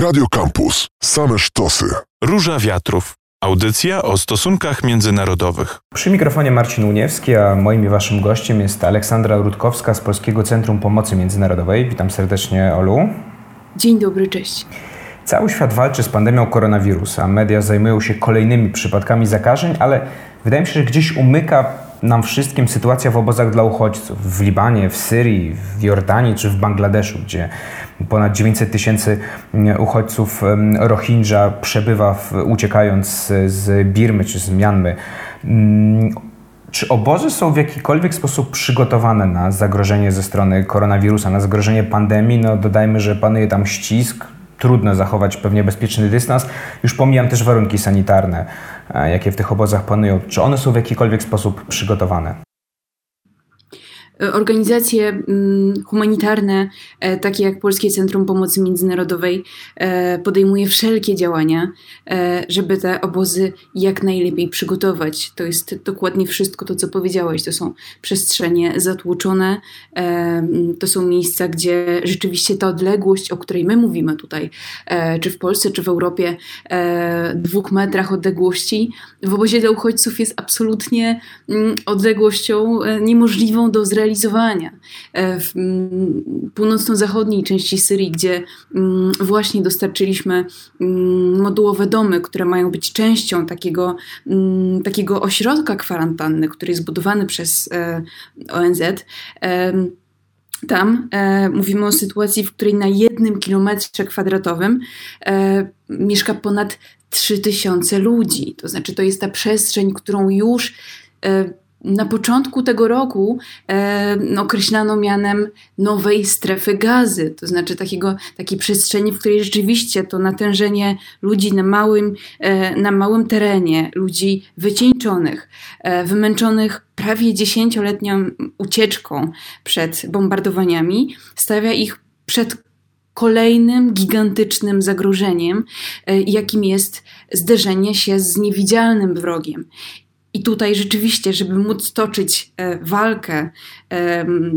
Radio Campus. Same sztosy. Róża Wiatrów. Audycja o stosunkach międzynarodowych. Przy mikrofonie Marcin Uniewski, a moim i waszym gościem jest Aleksandra Rutkowska z Polskiego Centrum Pomocy Międzynarodowej. Witam serdecznie, Olu. Dzień dobry, cześć. Cały świat walczy z pandemią koronawirusa. Media zajmują się kolejnymi przypadkami zakażeń, ale wydaje mi się, że gdzieś umyka nam wszystkim sytuacja w obozach dla uchodźców w Libanie, w Syrii, w Jordanii czy w Bangladeszu, gdzie ponad 900 tysięcy uchodźców Rohingya przebywa w, uciekając z Birmy czy z Mianmy. Mm, czy obozy są w jakikolwiek sposób przygotowane na zagrożenie ze strony koronawirusa, na zagrożenie pandemii? No dodajmy, że panuje tam ścisk, trudno zachować pewnie bezpieczny dystans. Już pomijam też warunki sanitarne, e, jakie w tych obozach panują. Czy one są w jakikolwiek sposób przygotowane? Organizacje mm, humanitarne, e, takie jak Polskie Centrum Pomocy Międzynarodowej, e, podejmuje wszelkie działania, e, żeby te obozy jak najlepiej przygotować. To jest dokładnie wszystko to, co powiedziałeś. To są przestrzenie zatłoczone, to są miejsca, gdzie rzeczywiście ta odległość, o której my mówimy tutaj, czy w Polsce, czy w Europie, dwóch metrach odległości, w obozie dla uchodźców jest absolutnie mm, odległością niemożliwą do zrealizowania E, w mm, północno-zachodniej części Syrii, gdzie mm, właśnie dostarczyliśmy mm, modułowe domy, które mają być częścią takiego, takiego ośrodka kwarantanny, który jest budowany przez e, ONZ. Tam e, mówimy o sytuacji, w której na jednym kilometrze kwadratowym e, mieszka ponad 3000 ludzi. To znaczy, to jest ta przestrzeń, którą już e, na początku tego roku e, określano mianem nowej strefy gazy, to znaczy takiego, takiej przestrzeni, w której rzeczywiście to natężenie ludzi na małym, e, na małym terenie, ludzi wycieńczonych, e, wymęczonych prawie dziesięcioletnią ucieczką przed bombardowaniami, stawia ich przed kolejnym gigantycznym zagrożeniem, e, jakim jest zderzenie się z niewidzialnym wrogiem. I tutaj rzeczywiście, żeby móc toczyć e, walkę,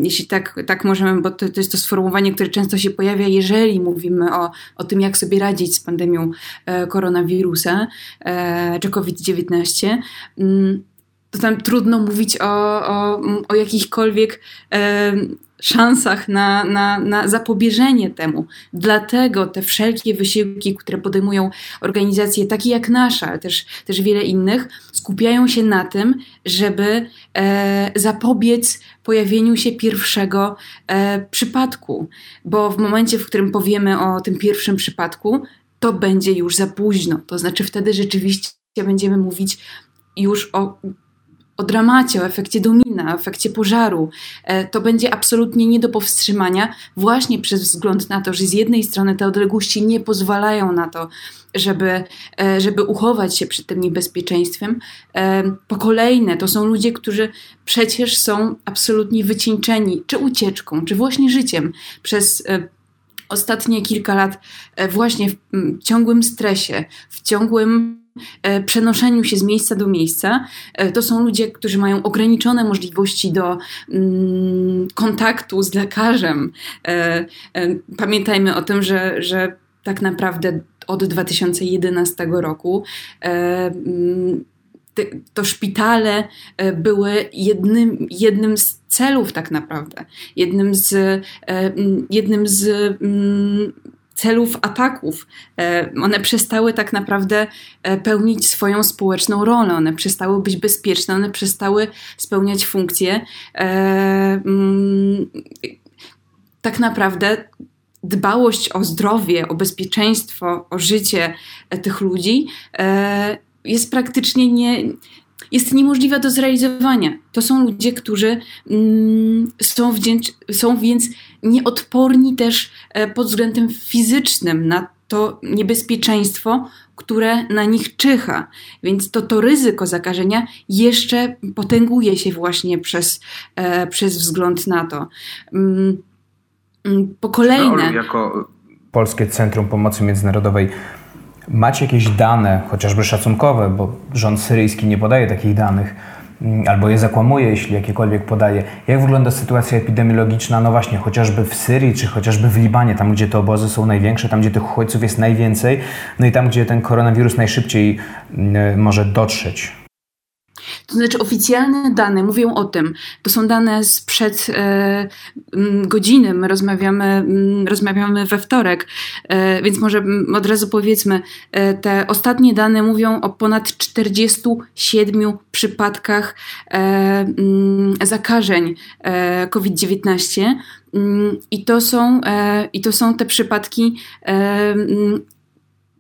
jeśli tak, tak możemy, bo to, to jest to sformułowanie, które często się pojawia, jeżeli mówimy o, o tym, jak sobie radzić z pandemią e, koronawirusa e, czy COVID-19, mm, to tam trudno mówić o, o, o jakichkolwiek szansach na, na, na zapobieżenie temu. Dlatego te wszelkie wysiłki, które podejmują organizacje takie jak nasza, ale też, też wiele innych, skupiają się na tym, żeby e, zapobiec pojawieniu się pierwszego e, przypadku. Bo w momencie, w którym powiemy o tym pierwszym przypadku, to będzie już za późno. To znaczy wtedy rzeczywiście będziemy mówić już o o dramacie, o efekcie domina, o efekcie pożaru. E, to będzie absolutnie nie do powstrzymania, właśnie przez wzgląd na to, że z jednej strony te odległości nie pozwalają na to, żeby, e, żeby uchować się przed tym niebezpieczeństwem. E, po kolejne, to są ludzie, którzy przecież są absolutnie wycieńczeni, czy ucieczką, czy właśnie życiem przez ostatnie kilka lat właśnie w ciągłym stresie, w ciągłym przenoszeniu się z miejsca do miejsca. E, to są ludzie, którzy mają ograniczone możliwości do mm, kontaktu z lekarzem. E, pamiętajmy o tym, że, że tak naprawdę od 2011 roku mm, to szpitale były jednym, jednym z celów tak naprawdę, jednym z, jednym z celów ataków. E, one przestały tak naprawdę e, pełnić swoją społeczną rolę, one przestały być bezpieczne, one przestały spełniać funkcje. E, mm, tak naprawdę dbałość o zdrowie, o bezpieczeństwo, o życie tych ludzi jest praktycznie nie, jest niemożliwa do zrealizowania. To są ludzie, którzy mm, są, wdzięcz, są więc nieodporni też e, pod względem fizycznym na to niebezpieczeństwo, które na nich czyha. Więc to, to ryzyko zakażenia jeszcze potęguje się właśnie przez, e, przez wzgląd na to. Mm, mm po kolejne. Jako Polskie Centrum Pomocy Międzynarodowej Macie jakieś dane, chociażby szacunkowe, bo rząd syryjski nie podaje takich danych, mm, albo je zakłamuje, jeśli jakiekolwiek podaje. Jak wygląda sytuacja epidemiologiczna, no właśnie, chociażby w Syrii, czy chociażby w Libanie, tam gdzie te obozy są największe, tam gdzie tych uchodźców jest najwięcej, no i tam gdzie ten koronawirus najszybciej mm, może dotrzeć? To znaczy oficjalne dane mówią o tym. To są dane sprzed e, godziny. My rozmawiamy, rozmawiamy we wtorek, e, więc może od razu powiedzmy, e, te ostatnie dane mówią o ponad 47 przypadkach e, zakażeń e, COVID-19. I to, są, e, I to są te przypadki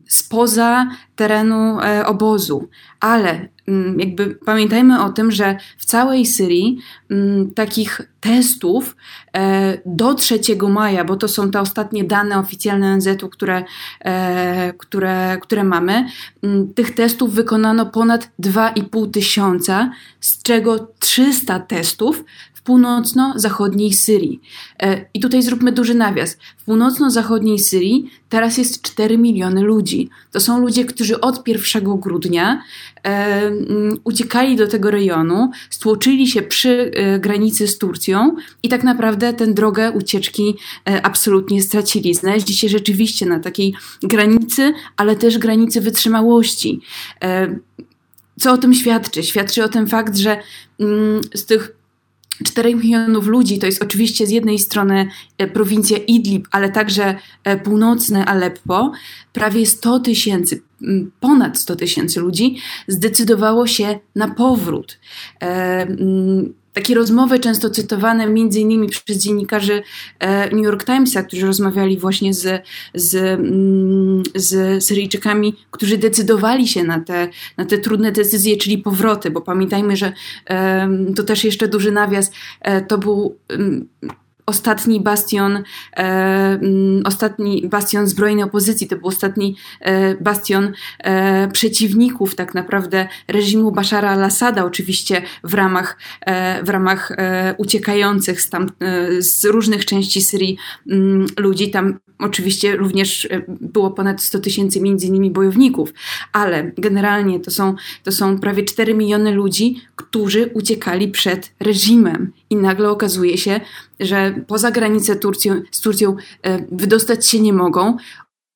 spoza terenu obozu. Ale Mm, jakby pamiętajmy o tym, że w całej Syrii mm, takich testów e, do 3 maja, bo to są te ostatnie dane oficjalne ONZ-u, które, e, które, które mamy, mm, tych testów wykonano ponad 2,5 tysiąca, z czego 300 testów północno-zachodniej Syrii. E, I tutaj zróbmy duży nawias. W północno-zachodniej Syrii teraz jest 4 miliony ludzi. To są ludzie, którzy od 1 grudnia e, mm, uciekali do tego rejonu, stłoczyli się przy e, granicy z Turcją i tak naprawdę tę drogę ucieczki absolutnie stracili. Znaleźli się rzeczywiście na takiej granicy, ale też granicy wytrzymałości. Co o tym świadczy? Świadczy o tym fakt, że mm, z tych 4 milionów ludzi to jest oczywiście z jednej strony e, prowincja Idlib, ale także e, północne Aleppo. Prawie 100 tysięcy, ponad 100 tysięcy ludzi zdecydowało się na powrót. Takie rozmowy często cytowane między innymi przez dziennikarzy e, New York Timesa, którzy rozmawiali właśnie z, z, mm, z Syryjczykami, którzy decydowali się na te, na te trudne decyzje, czyli powroty, bo pamiętajmy, że to też jeszcze duży nawias, e, to był ostatni bastion, e, mm, ostatni bastion zbrojnej opozycji, to był ostatni e, bastion e, przeciwników tak naprawdę reżimu Bashara al-Assada, oczywiście w ramach, e, w ramach e, uciekających z, tam, e, z różnych części Syrii mm, ludzi. Tam oczywiście również było ponad 100 tysięcy między innymi bojowników, ale generalnie to są, to są prawie 4 miliony ludzi, którzy uciekali przed reżimem i nagle okazuje się, że poza granicę Turcją, z Turcją e, wydostać się nie mogą.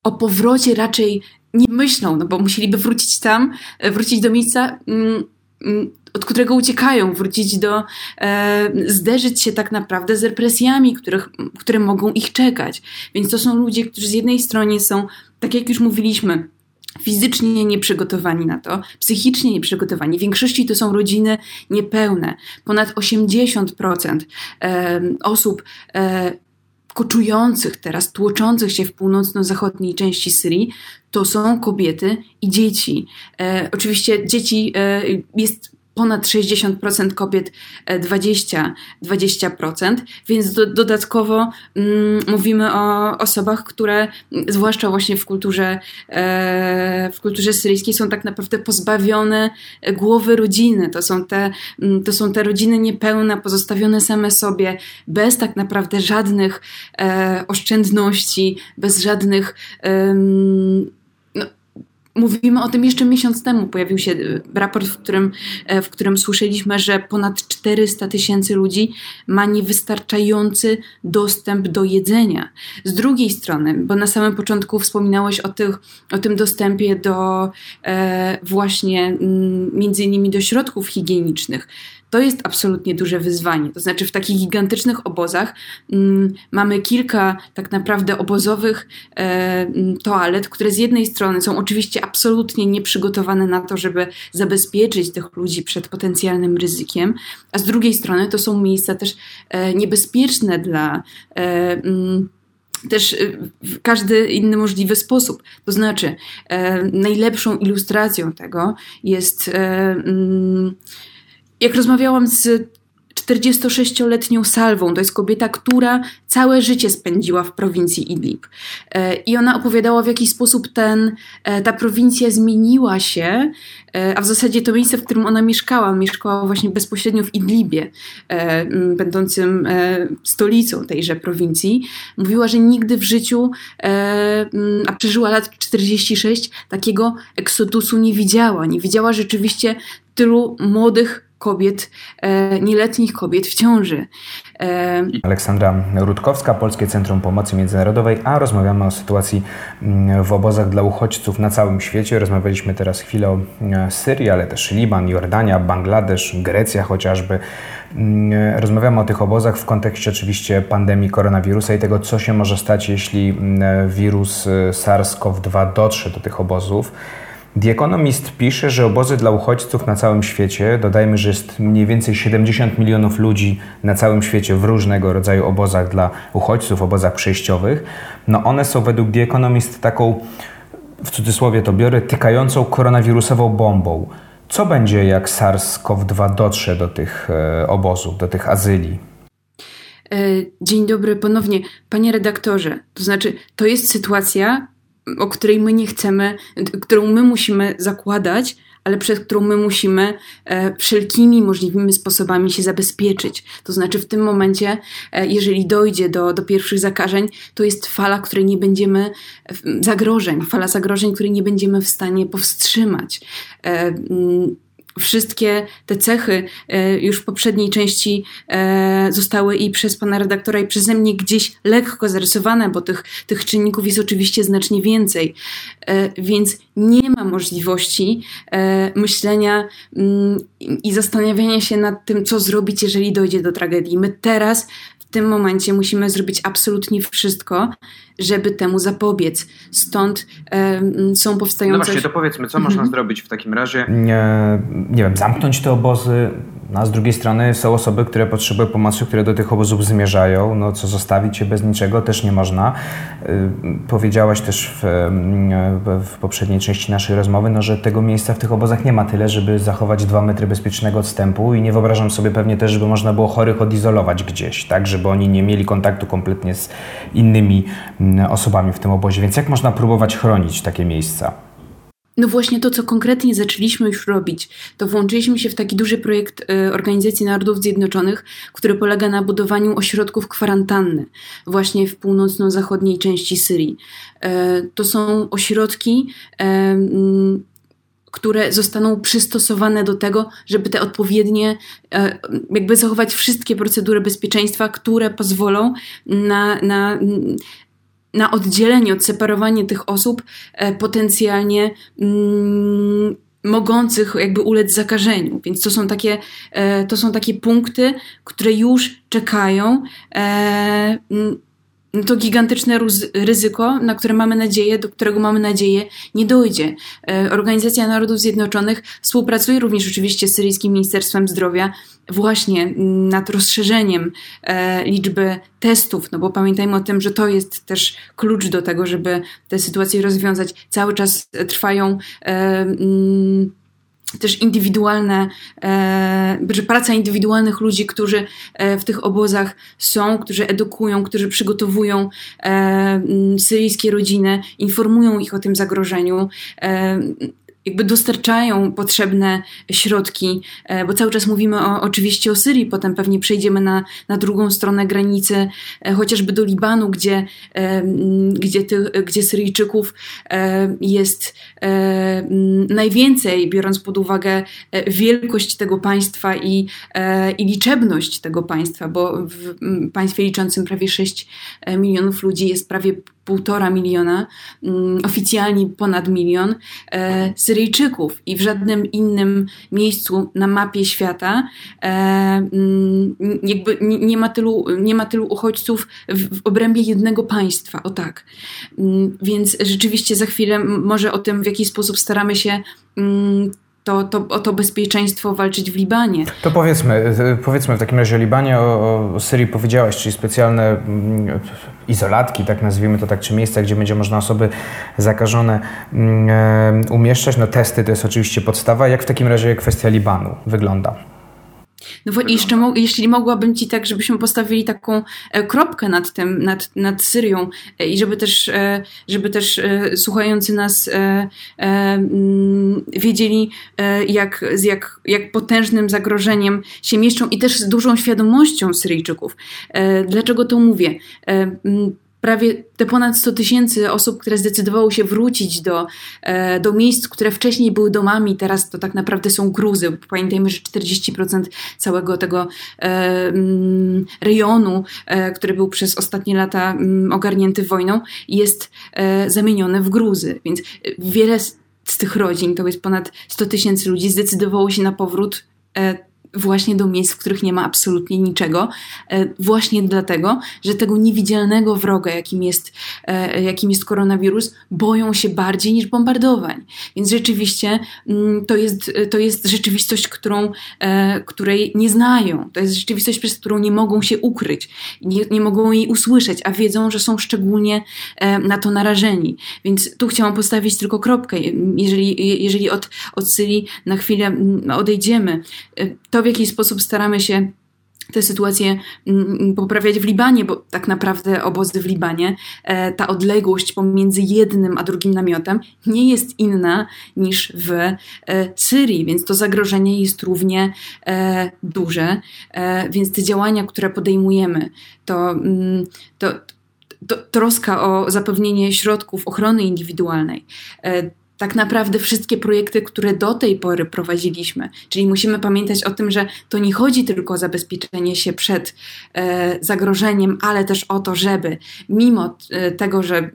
O powrocie raczej nie myślą, no bo musieliby wrócić tam, e, wrócić do miejsca, mm, mm, od którego uciekają, wrócić do, e, zderzyć się tak naprawdę z represjami, których, które mogą ich czekać. Więc to są ludzie, którzy z jednej strony są, tak jak już mówiliśmy, fizycznie nieprzygotowani na to, psychicznie nieprzygotowani. W większości to są rodziny niepełne. Ponad 80% osób e, koczujących teraz, tłoczących się w północno-zachodniej części Syrii, to są kobiety i dzieci. E, oczywiście dzieci e, jest ponad 60% kobiet 20%, e, 20% więc do, dodatkowo mm, mówimy o osobach, które zwłaszcza właśnie w kulturze, e, w kulturze syryjskiej są tak naprawdę pozbawione głowy rodziny. To są te, mm, to są te rodziny niepełne, pozostawione same sobie, bez tak naprawdę żadnych e, oszczędności, bez żadnych Mówimy o tym jeszcze miesiąc temu. Pojawił się e, raport, w którym, e, w którym słyszeliśmy, że ponad 400 tysięcy ludzi ma niewystarczający dostęp do jedzenia. Z drugiej strony, bo na samym początku wspominałeś o, tych, o tym dostępie do e, właśnie m, między innymi do środków higienicznych. To jest absolutnie duże wyzwanie. To znaczy, w takich gigantycznych obozach mm, mamy kilka tak naprawdę obozowych e, mm, toalet, które z jednej strony są oczywiście absolutnie nieprzygotowane na to, żeby zabezpieczyć tych ludzi przed potencjalnym ryzykiem, a z drugiej strony to są miejsca też e, niebezpieczne dla. E, mm, też w każdy inny możliwy sposób. To znaczy, e, najlepszą ilustracją tego jest. E, mm, jak rozmawiałam z 46-letnią Salwą. To jest kobieta, która całe życie spędziła w prowincji Idlib. E, I ona opowiadała, w jaki sposób ten, e, ta prowincja zmieniła się, e, a w zasadzie to miejsce, w którym ona mieszkała, mieszkała właśnie bezpośrednio w Idlibie, będącym stolicą tejże prowincji. Mówiła, że nigdy w życiu, a przeżyła lat 46, takiego eksodusu nie widziała. Nie widziała rzeczywiście tylu młodych kobiet, nieletnich kobiet w ciąży. Aleksandra Rutkowska, Polskie Centrum Pomocy Międzynarodowej, a rozmawiamy o sytuacji mm, w obozach dla uchodźców na całym świecie. Rozmawialiśmy teraz chwilę o Syrii, ale też Liban, Jordania, Bangladesz, Grecja chociażby. Mm, rozmawiamy o tych obozach w kontekście oczywiście pandemii koronawirusa i tego, co się może stać, jeśli mm, wirus y, SARS-CoV-2 dotrze do tych obozów. The Economist pisze, że obozy dla uchodźców na całym świecie, dodajmy, że jest mniej więcej 70 milionów ludzi na całym świecie w różnego rodzaju obozach dla uchodźców, obozach przejściowych, no one są według The Economist taką, w cudzysłowie to biorę, tykającą koronawirusową bombą. Co będzie, jak SARS-CoV-2 dotrze do tych e, obozów, do tych azyli? E, dzień dobry ponownie. Panie redaktorze, to znaczy, to jest sytuacja, o której my nie chcemy, którą my musimy zakładać, ale przez którą my musimy e, wszelkimi możliwymi sposobami się zabezpieczyć. To znaczy, w tym momencie, e, jeżeli dojdzie do, do pierwszych zakażeń, to jest fala, której nie będziemy, zagrożeń, fala zagrożeń, której nie będziemy w stanie powstrzymać. E, wszystkie te cechy e, już w poprzedniej części e, zostały i przez pana redaktora, i przeze mnie gdzieś lekko zarysowane, bo tych, tych czynników jest oczywiście znacznie więcej. E, więc nie ma możliwości myślenia mm, i zastanawiania się nad tym, co zrobić, jeżeli dojdzie do tragedii. My teraz w tym momencie musimy zrobić absolutnie wszystko, żeby temu zapobiec. Stąd e, są powstające... No właśnie, to powiedzmy, co można mhm. zrobić w takim razie? Nie, nie wiem, zamknąć te obozy, no, a z drugiej strony są osoby, które potrzebują pomocy, które do tych obozów zmierzają. No co zostawić się bez niczego też nie można. Y, powiedziałaś też w, w, poprzedniej części naszej rozmowy, no, że tego miejsca w tych obozach nie ma tyle, żeby zachować dwa metry bezpiecznego odstępu i nie wyobrażam sobie pewnie też, żeby można było chorych odizolować gdzieś, tak, żeby oni nie mieli kontaktu kompletnie z innymi osobami w tym obozie. Więc jak można próbować chronić takie miejsca? No właśnie to, co konkretnie zaczęliśmy już robić, to włączyliśmy się w taki duży projekt y, Organizacji Narodów Zjednoczonych, który polega na budowaniu ośrodków kwarantanny właśnie w północno-zachodniej części Syrii. E, to są ośrodki, e, mm, które zostaną przystosowane do tego, żeby te odpowiednie, jakby zachować wszystkie procedury bezpieczeństwa, które pozwolą na, na na oddzielenie, odseparowanie tych osób e, potencjalnie mm, mogących jakby ulec zakażeniu. Więc to są takie, e, to są takie punkty, które już czekają. E, to gigantyczne ryzyko, na które mamy nadzieję, do którego mamy nadzieję nie dojdzie. E, Organizacja Narodów Zjednoczonych współpracuje również oczywiście z Syryjskim Ministerstwem Zdrowia właśnie nad rozszerzeniem e, liczby testów, no bo pamiętajmy o tym, że to jest też klucz do tego, żeby tę sytuację rozwiązać. Cały czas trwają e, też indywidualne, że praca indywidualnych ludzi, którzy e, w tych obozach są, którzy edukują, którzy przygotowują e, syryjskie rodziny, informują ich o tym zagrożeniu. E, jakby dostarczają potrzebne środki, e, bo cały czas mówimy o, oczywiście o Syrii, potem pewnie przejdziemy na, na drugą stronę granicy, e, chociażby do Libanu, gdzie, e, gdzie, gdzie Syryjczyków jest najwięcej, biorąc pod uwagę wielkość tego państwa i, i liczebność tego państwa, bo w państwie liczącym prawie 6 milionów ludzi jest prawie półtora miliona, oficjalnie ponad milion e, Syryjczyków i w żadnym innym miejscu na mapie świata e, mm, jakby nie ma tylu, nie ma tylu uchodźców w, w obrębie jednego państwa, o tak. Mm, więc rzeczywiście za chwilę może o tym, w jaki sposób staramy się to, to, o to bezpieczeństwo walczyć w Libanie. To powiedzmy, powiedzmy w takim razie o Libanie, o, o Syrii powiedziałaś, czyli specjalne mm, izolatki, tak nazwijmy to tak, czy miejsca, gdzie będzie można osoby zakażone mm, e, umieszczać. No testy to jest oczywiście podstawa. Jak w takim razie kwestia Libanu wygląda? No i jeszcze, mo jeśli mogłabym ci tak, żebyśmy postawili taką e, kropkę nad tym, nad, nad Syrią e, i żeby też, e, żeby też słuchający nas mm, wiedzieli, jak, z jak, jak potężnym zagrożeniem się mieszczą i też z dużą świadomością Syryjczyków. Dlaczego to mówię? Prawie te ponad 100 tysięcy osób, które zdecydowało się wrócić do, e, do miejsc, które wcześniej były domami, teraz to tak naprawdę są gruzy. Pamiętajmy, że 40% całego tego e, mm, rejonu, e, który był przez ostatnie lata mm, ogarnięty wojną, jest zamieniony w gruzy. Więc wiele z tych rodzin, to jest ponad 100 tysięcy ludzi, zdecydowało się na powrót właśnie do miejsc, w których nie ma absolutnie niczego, e, właśnie dlatego, że tego niewidzialnego wroga, jakim jest, e, jakim jest koronawirus, boją się bardziej niż bombardowań. Więc rzeczywiście mm, to jest, to jest rzeczywistość, którą, e, której nie znają. To jest rzeczywistość, przez którą nie mogą się ukryć, nie, nie mogą jej usłyszeć, a wiedzą, że są szczególnie na to narażeni. Więc tu chciałam postawić tylko kropkę. Jeżeli, jeżeli od, od Syrii na chwilę mm, odejdziemy, to w jaki sposób staramy się tę sytuację mm, poprawiać w Libanie, bo tak naprawdę obozy w Libanie, e, ta odległość pomiędzy jednym a drugim namiotem nie jest inna niż w e, Syrii, więc to zagrożenie jest równie e, duże. Więc te działania, które podejmujemy, to, mm, to, to troska o zapewnienie środków ochrony indywidualnej, tak naprawdę wszystkie projekty, które do tej pory prowadziliśmy. Czyli musimy pamiętać o tym, że to nie chodzi tylko o zabezpieczenie się przed e, zagrożeniem, ale też o to, żeby mimo e, tego, że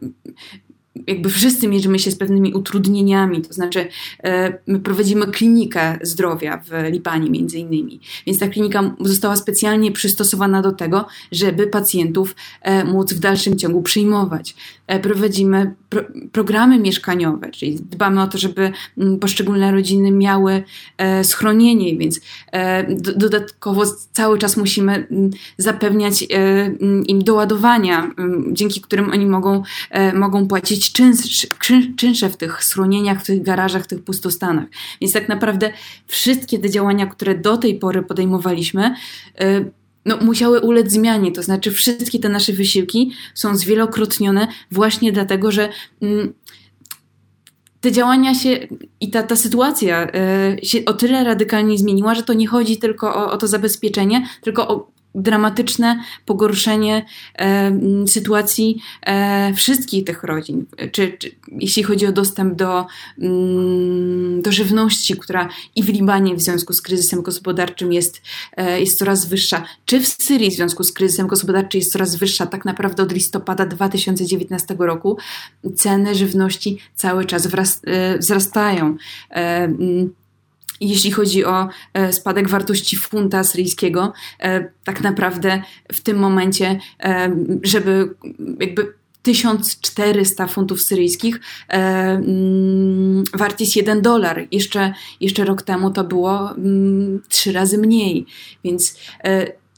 jakby wszyscy mierzymy się z pewnymi utrudnieniami, to znaczy e, my prowadzimy klinikę zdrowia w Libanie między innymi, więc ta klinika została specjalnie przystosowana do tego, żeby pacjentów e, móc w dalszym ciągu przyjmować. E, prowadzimy pro, programy mieszkaniowe, czyli dbamy o to, żeby mm, poszczególne rodziny miały schronienie, więc dodatkowo cały czas musimy mm, zapewniać mm, im doładowania, dzięki którym oni mogą, mogą płacić czynsze, czynsze w tych schronieniach, w tych garażach, w tych pustostanach. Więc tak naprawdę wszystkie te działania, które do tej pory podejmowaliśmy, y, no, musiały ulec zmianie. To znaczy, wszystkie te nasze wysiłki są zwielokrotnione właśnie dlatego, że mm, te działania się i ta, ta sytuacja y, się o tyle radykalnie zmieniła, że to nie chodzi tylko o, o to zabezpieczenie, tylko o dramatyczne pogorszenie e, sytuacji e, wszystkich tych rodzin. Czy, czy, jeśli chodzi o dostęp do, mm, do żywności, która i w Libanie w związku z kryzysem gospodarczym jest, e, jest coraz wyższa, czy w Syrii w związku z kryzysem gospodarczym jest coraz wyższa, tak naprawdę od listopada 2019 roku ceny żywności cały czas wraz, e, wzrastają. E, jeśli chodzi o e, spadek wartości funta syryjskiego, e, tak naprawdę w tym momencie, e, żeby jakby 1400 funtów syryjskich e, mm, wart jest 1 dolar. Jeszcze, jeszcze rok temu to było mm, trzy razy mniej. Więc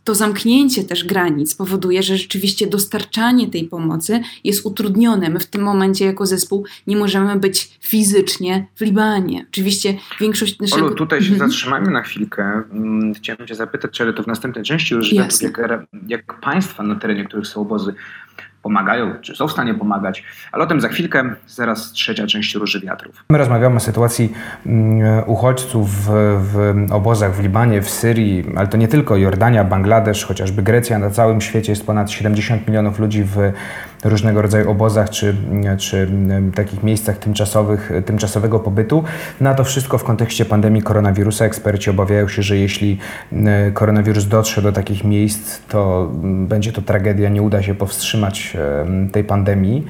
to zamknięcie też granic powoduje, że rzeczywiście dostarczanie tej pomocy jest utrudnione. My w tym momencie jako zespół nie możemy być fizycznie w Libanie. Oczywiście większość naszego... Olu, tutaj się mhm. zatrzymajmy na chwilkę. Mm, chciałem cię zapytać, czy ale to w następnej części już, jak, jak państwa na terenie, których są obozy, pomagają, czy są w stanie pomagać, ale o tym za chwilkę, zaraz trzecia część Róży Wiatrów. My rozmawiamy o sytuacji mm, uchodźców w, w obozach w Libanie, w Syrii, ale to nie tylko. Jordania, Bangladesz, chociażby Grecja, na całym świecie jest ponad 70 milionów ludzi w różnego rodzaju obozach czy, czy takich miejscach tymczasowych, tymczasowego pobytu. Na to wszystko w kontekście pandemii koronawirusa eksperci obawiają się, że jeśli mm, koronawirus dotrze do takich miejsc, to będzie to tragedia, nie uda się powstrzymać tej pandemii.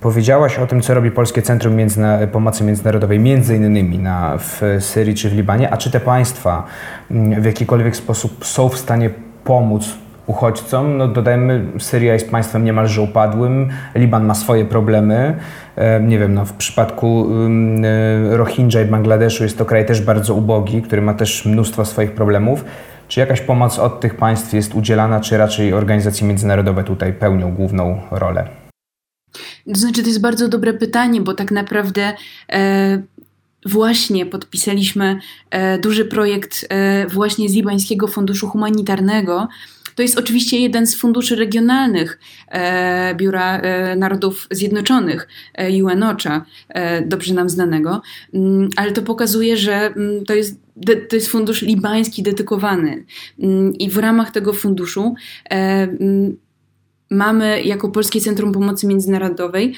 Powiedziałaś o tym, co robi Polskie Centrum Międzyna Pomocy Międzynarodowej, między innymi na, w Syrii czy w Libanie, a czy te państwa w jakikolwiek sposób są w stanie pomóc uchodźcom? No dodajmy, Syria jest państwem niemalże upadłym, Liban ma swoje problemy. Nie wiem, no w przypadku e, Rohingya i Bangladeszu jest to kraj też bardzo ubogi, który ma też mnóstwo swoich problemów. Czy jakaś pomoc od tych państw jest udzielana, czy raczej organizacje międzynarodowe tutaj pełnią główną rolę? To znaczy, to jest bardzo dobre pytanie, bo tak naprawdę e, właśnie podpisaliśmy e, duży projekt e, właśnie z Libańskiego Funduszu Humanitarnego, to jest oczywiście jeden z funduszy regionalnych e, Biura e, Narodów Zjednoczonych, e, UNOCHA, e, dobrze nam znanego, mm, ale to pokazuje, że mm, to jest to jest fundusz libański dedykowany. Mm, I w ramach tego funduszu mamy jako Polskie Centrum Pomocy Międzynarodowej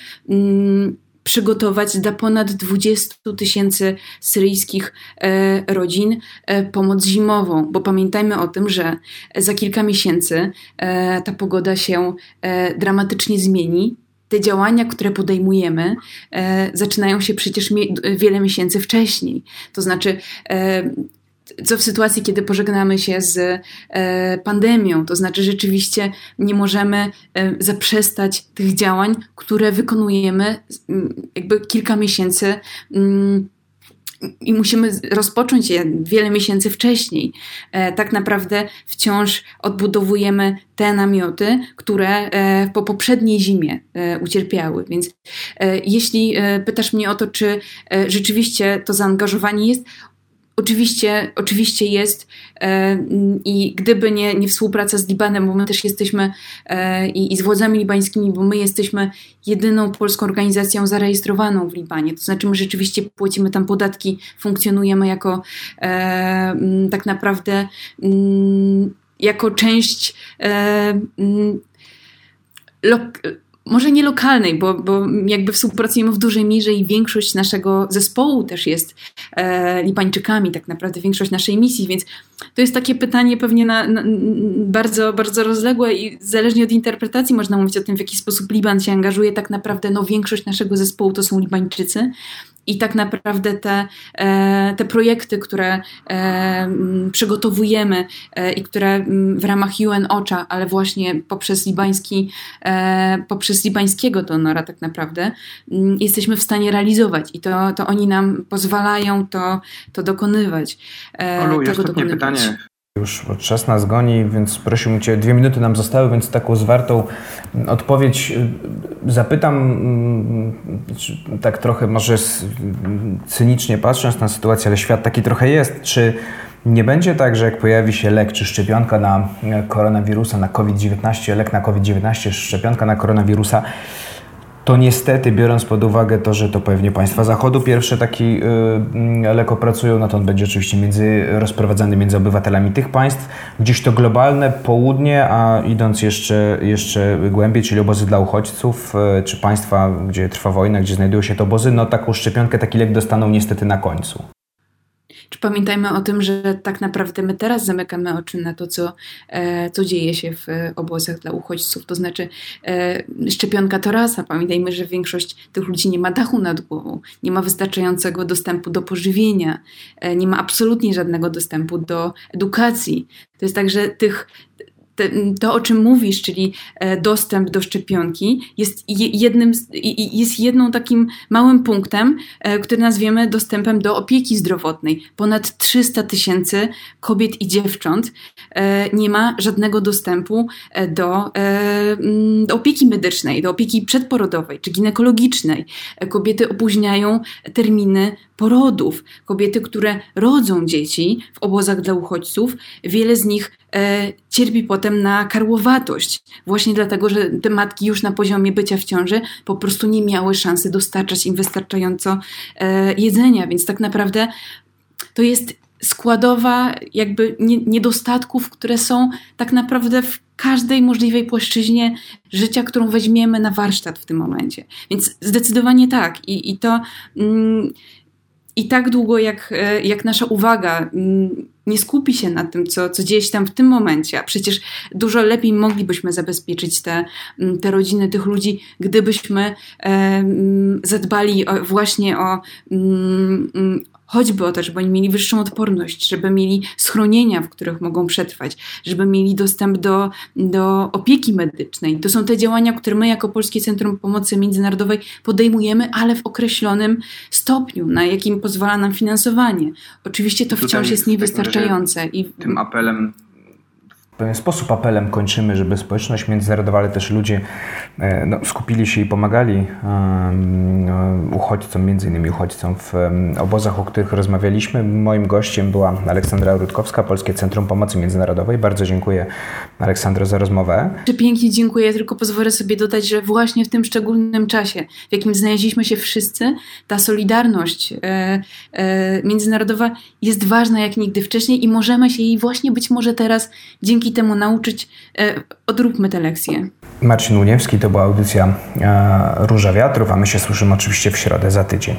przygotować dla ponad 20 tysięcy syryjskich e, rodzin e, pomoc zimową, bo pamiętajmy o tym, że za kilka miesięcy e, ta pogoda się dramatycznie zmieni. Te działania, które podejmujemy, zaczynają się przecież wiele miesięcy wcześniej. To znaczy, co w sytuacji, kiedy pożegnamy się z e, pandemią. To znaczy, rzeczywiście nie możemy e, zaprzestać tych działań, które wykonujemy jakby kilka miesięcy. i musimy rozpocząć je wiele miesięcy wcześniej. E, tak naprawdę wciąż odbudowujemy te namioty, które po poprzedniej zimie ucierpiały. Więc jeśli pytasz mnie o to, czy rzeczywiście to zaangażowanie jest, Oczywiście, oczywiście jest e, i gdyby nie, nie współpraca z Libanem, bo my też jesteśmy e, i, i z władzami libańskimi, bo my jesteśmy jedyną polską organizacją zarejestrowaną w Libanie. To znaczy my rzeczywiście płacimy tam podatki, funkcjonujemy jako e, tak naprawdę jako część może nie lokalnej, bo, bo jakby współpracujemy w dużej mierze i większość naszego zespołu też jest e, Libańczykami, tak naprawdę większość naszej misji, więc to jest takie pytanie pewnie na, na, bardzo, bardzo rozległe i zależnie od interpretacji można mówić o tym, w jaki sposób Liban się angażuje. Tak naprawdę no, większość naszego zespołu to są Libańczycy, i tak naprawdę te, e, te projekty, które e, przygotowujemy e, i które w ramach UN OCHA, ale właśnie poprzez libański, poprzez libańskiego donora tak naprawdę jesteśmy w stanie realizować i to, to oni nam pozwalają to, to dokonywać. Olu, jeszcze dokonywać. pytanie. Już czas nas goni, więc prosiłbym Cię, dwie minuty nam zostały, więc taką zwartą odpowiedź y, zapytam, mm, tak trochę może cynicznie patrząc na sytuację, ale świat taki trochę jest, czy nie będzie tak, że jak pojawi się lek czy szczepionka na koronawirusa, na COVID-19, lek na COVID-19, szczepionka na koronawirusa, to niestety, biorąc pod uwagę to, że to pewnie państwa Zachodu pierwsze taki yy, lek opracują, no to on będzie oczywiście między, rozprowadzany między obywatelami tych państw. Gdzieś to globalne południe, a idąc jeszcze, jeszcze głębiej, czyli obozy dla uchodźców, yy, czy państwa, gdzie trwa wojna, gdzie znajdują się te obozy, no taką szczepionkę, taki lek dostaną niestety na końcu. Czy pamiętajmy o tym, że tak naprawdę my teraz zamykamy oczy na to, co, e, co dzieje się w obozach dla uchodźców. To znaczy, e, szczepionka to rasa. Pamiętajmy, że większość tych ludzi nie ma dachu nad głową, nie ma wystarczającego dostępu do pożywienia, e, nie ma absolutnie żadnego dostępu do edukacji. To jest tak, że tych, to, o czym mówisz, czyli e, dostęp do szczepionki, jest jednym, jest jedną takim małym punktem, e, który nazwiemy dostępem do opieki zdrowotnej. Ponad 300 tysięcy kobiet i dziewcząt e, nie ma żadnego dostępu do, do opieki medycznej, do opieki przedporodowej czy ginekologicznej. Kobiety opóźniają terminy porodów. Kobiety, które rodzą dzieci w obozach dla uchodźców, wiele z nich e, cierpi potem na karłowatość. Właśnie dlatego, że te matki już na poziomie bycia w ciąży po prostu nie miały szansy dostarczać im wystarczająco e, jedzenia. Więc tak naprawdę to jest składowa jakby niedostatków, które są tak naprawdę w każdej możliwej płaszczyźnie życia, którą weźmiemy na warsztat w tym momencie. Więc zdecydowanie tak. I, i to. Mm, i tak długo, jak, e, jak nasza uwaga mm, nie skupi się na tym, co, co dzieje się tam w tym momencie, a przecież dużo lepiej moglibyśmy zabezpieczyć te, mm, te rodziny tych ludzi, gdybyśmy e, mm, zadbali o, właśnie o, choćby o to, żeby oni mieli wyższą odporność, żeby mieli schronienia, w których mogą przetrwać, żeby mieli dostęp do, do opieki medycznej. To są te działania, które my jako Polskie Centrum Pomocy Międzynarodowej podejmujemy, ale w określonym stopniu, na jakim pozwala nam finansowanie. Oczywiście to wciąż jest niewystarczające. I tym apelem w pewien sposób apelem kończymy, żeby społeczność międzynarodowa, ale też ludzie e, no, skupili się i pomagali um, uchodźcom, między innymi uchodźcom w um, obozach, o których rozmawialiśmy. Moim gościem była Aleksandra Rutkowska, Polskie Centrum Pomocy Międzynarodowej. Bardzo dziękuję Aleksandro za rozmowę. Pięknie dziękuję, tylko pozwolę sobie dodać, że właśnie w tym szczególnym czasie, w jakim znaleźliśmy się wszyscy, ta solidarność e, e, międzynarodowa jest ważna jak nigdy wcześniej i możemy się jej właśnie być może teraz dzięki dzięki temu nauczyć, e, odróbmy te lekcje. Marcin Uniewski, to była audycja e, Róża Wiatrów, a my się słyszymy oczywiście w środę za tydzień.